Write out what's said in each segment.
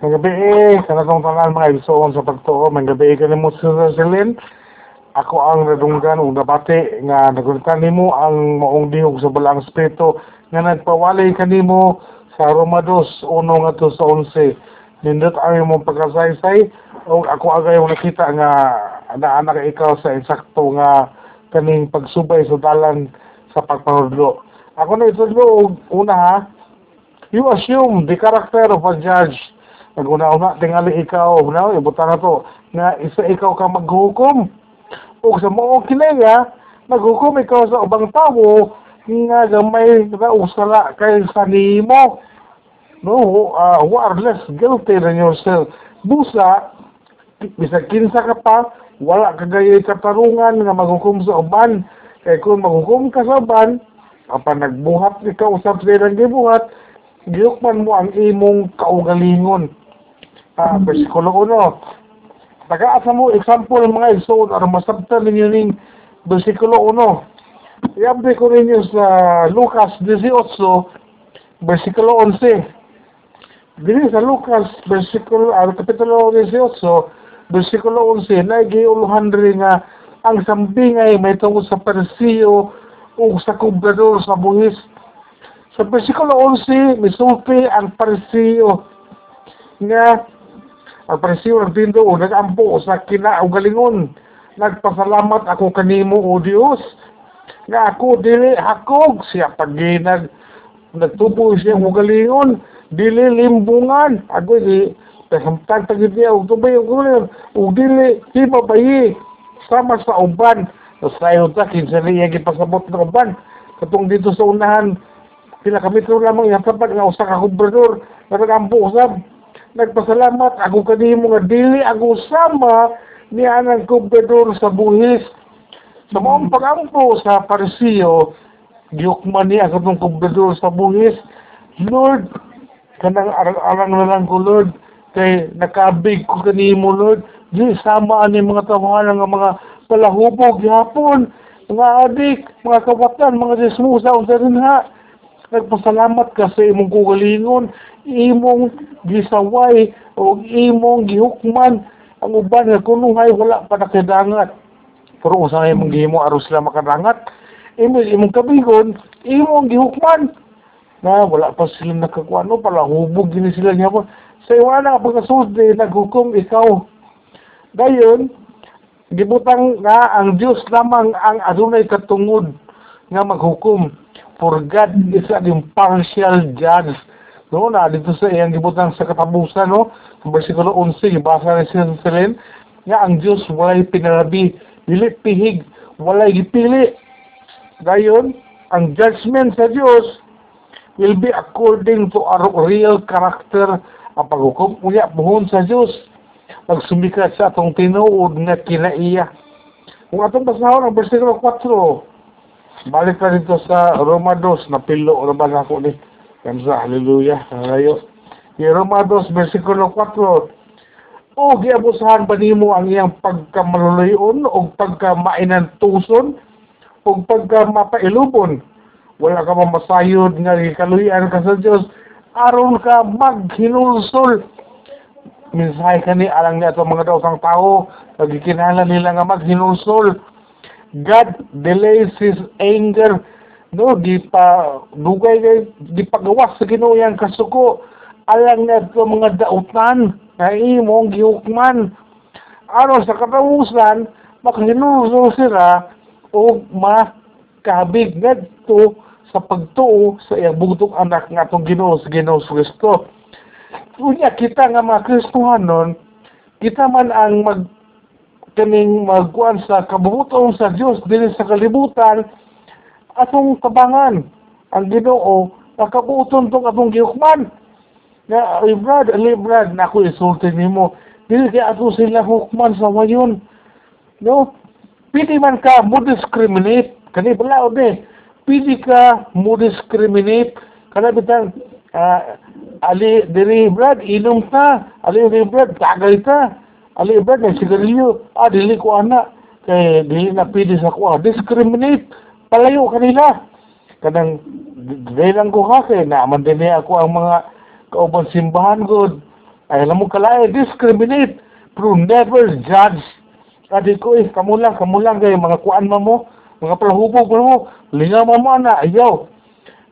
May gabi eh, sa natong mga ibsoon sa pagtuo, may gabi ka mo sa Celine. Ako ang nadunggan ug nabati nga naguntan nimo ang maong dihog sa balang espiritu nga nagpawalay kanimo sa Romados 1 ngadto sa 11. Nindot ang imong pagkasaysay o ako agay mo nakita nga naanak ikaw sa insakto nga kaning pagsubay sa dalan sa pagpahudlo. Ako na ito una ha, you assume the character of a judge Naguna-una, tingali ikaw, na, ibutan na to, nga isa ikaw ka maghukom. O sa mo kinaya, maghukom ikaw sa ubang tao, nga gamay na usala kay sa nimo. No, uh, who are less guilty than yourself. Busa, bisag kinsa ka pa, wala ka gayay katarungan nga maghukom sa uban. Kay kung maghukom ka sa uban, kapag nagbuhat ikaw sa ilang gibuhat, giyukman mo ang imong kaugalingon uh, versikulo 1. Nagaasa mo example mga igsoon aron masabtan ninyo ning versikulo 1. Iabdi ko ninyo sa Lucas 18 versikulo 11. Dili sa Lucas versikulo uh, kapitulo 18 versikulo 11 na giuluhan rin nga ang sambingay may tungkol sa Parisiyo o sa kubrador sa buhis. Sa versikulo 11, misulti ang Parisiyo nga ang presyo ng tindo o nagampo sa kinaugalingon. Nagpasalamat ako kanimo o Dios. Nga ako dili hakog siya paginag nagtubo siya ugalingon. Dili limbungan. Ako di pasamtag tagid niya og tubay og ugalingon. Og dili di mabayi sama sa uban. Sayo ta kinsa niya gipasabot ng uban. Katong dito sa unahan pila ka metro lamang yung tapat nga usa ka kubrador nagagampo usab nagpasalamat ako kanimo nga dili ako sama ni anang kubedor sa buhis. Sa mga pagampo sa Parisiyo, giyukman niya ako ng kubedor sa buhis. Lord, kanang arang-arang na lang ko, Lord, kay nakabig ko kanimo, Lord. Di sama ani mga tawanan nga mga palahubog, yapon, mga adik, mga kawatan, mga dismusa, unsa rin ha. Nagpasalamat ka sa imong kugalingon, imong gisaway o imong gihukman. Ang uban nga kunungay wala pa nakadangat. Pero usa nga imong gihimo aron sila makadangat. Imong imong kabigon imong gihukman. Na wala pa sila nakakuano pala hubog gini sila niya po. Sa iwan nga pagkasusdi naghukom ikaw. Dayon gibutang nga ang Dios lamang ang adunay katungod nga maghukom for God is an impartial judge No, na dito sa iyang gibutang sa katapusan, no? Sa versikulo 11, basa na siya sa Selen, nga ang Diyos walay pinarabi, dili pihig, walay gipili. Gayon, ang judgment sa Diyos will be according to our real character ang paghukom unya buhon sa Diyos pagsumikat sa atong tinuod nga kinaiya. Kung atong basahon ang versikulo 4, balik na dito sa Roma 2, napilo na ba na ako ni Kansa, haleluya, halayo. Roma 2, versikulo 4, O giabusahan ba nimo ang iyang pagkamalulayon o pagkamainan tuson o pagkamapailubon? Wala ka mamasayod nga kaluyan ka sa Diyos aron ka maghinulsol. Minsahe ka ni alang niya mga daotang tao, nagkikinala nila nga maghinulsol. God delays His anger. No di pa dugay kay di pagawas sa Ginoo yang kasuko. Alang na ito mga dautan na imong gihukman. Aron sa katapusan makahinuso sila o makabig ngadto sa pagtuo sa iyang bugtong anak nga atong Ginoo sa Ginoo sa Kristo. Unya kita nga mga Kristohanon kita man ang mag kaning magkuan sa kabubuton sa Dios dinhi sa kalibutan atong tabangan ang Ginoo nakabuton tong atong gihukman. Na librad librad na ako isulti nimo. Dili kay ato sila hukman sa wayon. No? Pili man ka mo discriminate kani bala ode pili ka mo discriminate kana bitang uh, ali diri brad inom ta. Ali diri brad tagay ta ali brad na ah dili ko ana kay dili na pili sa ko discriminate palayo kanila kanang dahil ko ha kay naaman din ako ang mga kauban simbahan god Ay, alam mo kalay, discriminate, pero never judge. Adi ko eh, kamo lang, kamo lang kayo, mga kuan mo mo, mga palahubog mo, lingaw mo mo na, ayaw.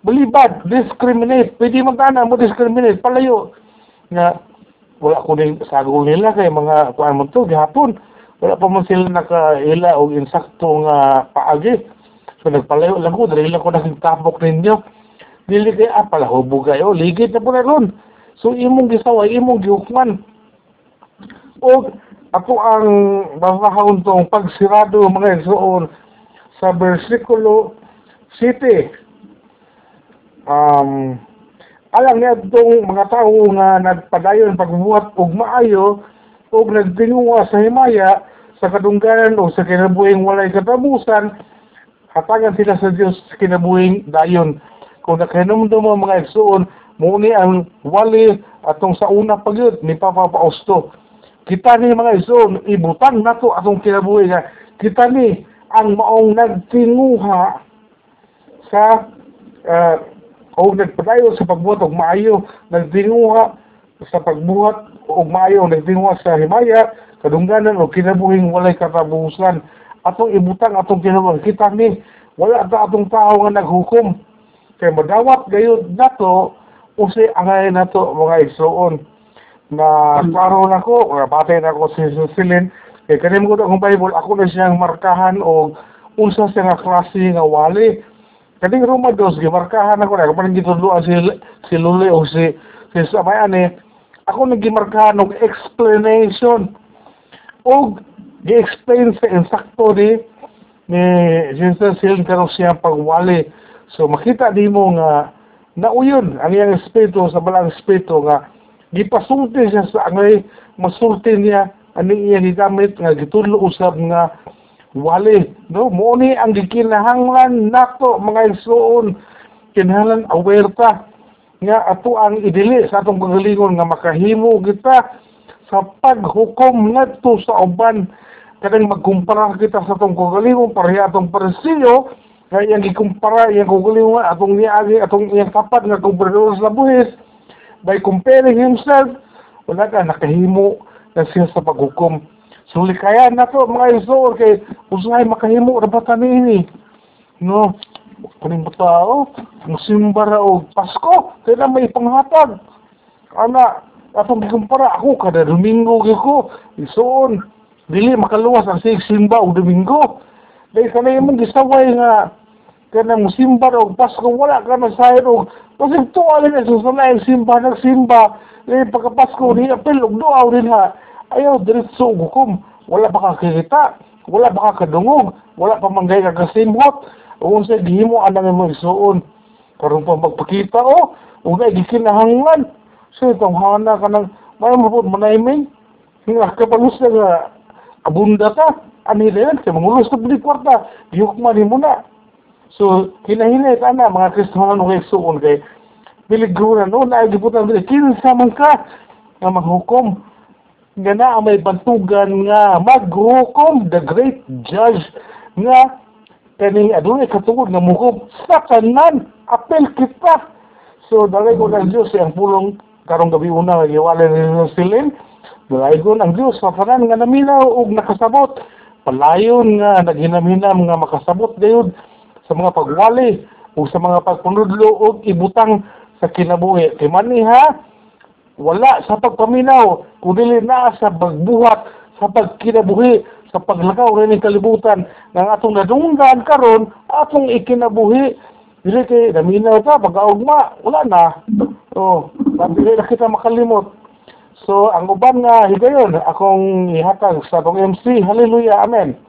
Balibad, discriminate, pwede magkana mo discriminate, palayo. Nga, wala ko din sagol nila kay mga kuan mo to, gihapon. Wala pa mo sila nakaila o insakto nga paagi. So nagpalayo lang ko, dali lang ko nakitapok ninyo. Dili kay ah, palahubog kayo, ligid na po ron. So imong gisaway, imong gihukman. O ato ang babahon tong pagsirado mga igsoon sa versikulo 7 um alang niya itong mga tao nga nagpadayon pagbuhat og maayo og nagtinguwa sa himaya sa kadungganan o sa kinabuhing walay katabusan hatagan sila sa Dios sa kinabuhing dayon. Kung nakahinumdum mo mga igsoon muni ang wali atong sa una pagyud ni Papa Pausto. Kita ni mga igsoon ibutang nato atong kinabuhi nga kita ni ang maong nagtinguha sa uh, o nagpadayo sa pagbuhat og maayo nagtinguha sa pagbuhat og maayo nagtinguha sa himaya kadungganan o kinabuhing walay katabusan atong ibutang atong kinabuhi. Kita ni wala ta atong tao nga naghukom. Kay madawat gayud nato usi angay nato mga igsoon. Na klaro na ko nga batay na ko si Susilin kay kanim ko akong Bible ako na siyang markahan og unsa siya nga klase nga wali Kaning Roma dos gimarkahan ako na kapag gitudloan si si Luli o si si Samayan eh. Ako nagimarkahan og explanation og gi-explain sa insakto ni ni Jesus Sil karon siya pagwali. So makita nimo nga nauyon ang iyang espiritu sa balang espiritu nga gipasulti siya sa angay masulti niya ani iya gigamit nga gitudlo usab nga wali no? Mo ni ang gikinahanglan nato mga igsoon kinahanglan awerta nga ato ang idili sa atong kagalingon nga makahimo kita sa paghukom ngadto sa uban. Kadang magkumpara kita sa atong kagalingon pareha atong paresiyo nga iyang gikumpara iyang kagalingon atong niagi atong iyang kapat nga gobernador sa buhis by comparing himself wala ka nakahimo na siya sa paghukom Suli kaya na to mga isor kay usahay makahimo ra ba ini. No, kaning tao, musimba ra og Pasko, kaya may panghatag. Ana, atong gikumpara ako kada Domingo gyud isuon. Dili makaluwas ang sig simba og Domingo. Dahil kanay mong gisaway nga kanang musimba og Pasko wala ka na sayad og kasi tuwa rin sa sunay simba nagsimba. Eh, pagka-Pasko, ni apel og doaw rin ha ayaw diretso hukom wala pa kakita wala pa kakadungog wala pa manggay kakasimhot kung sa gihimo anang mo isuon. Karon pa magpakita o ug na gikinahanglan. So itong hana ka ng may mapod manaymin nga kapalus na nga abunda ka ani rin kay mangulus ka buli kwarta gihukman mo na. So kinahinay ka na mga kristohanon kay suon kay biligro no na giputan dili kinsa man ka? Nga maghukom nga na may bantugan nga maghukom the great judge nga kani adunay katungod nga mukom sa tanan apel kita. So dalay ko ng Diyos ang pulong karong gabi una nga giwala ni silin dalay ko ng Diyos sa tanan nga naminaw og nakasabot. Palayon nga naghinam-hinam nga makasabot gayud sa mga pagwali o sa mga pagpunudlo og ibutang sa kinabuhi. Kay maniha wala sa pagpaminaw, kundi na sa pagbuhat, sa pagkinabuhi, sa paglakaw rin ng kalibutan ng atong nadunggan karon atong ikinabuhi. Dili kay naminaw ta, pag-augma, wala na. Oh, dili na kita makalimot. So, ang uban nga higayon, akong ihatag sa atong MC. Hallelujah. Amen.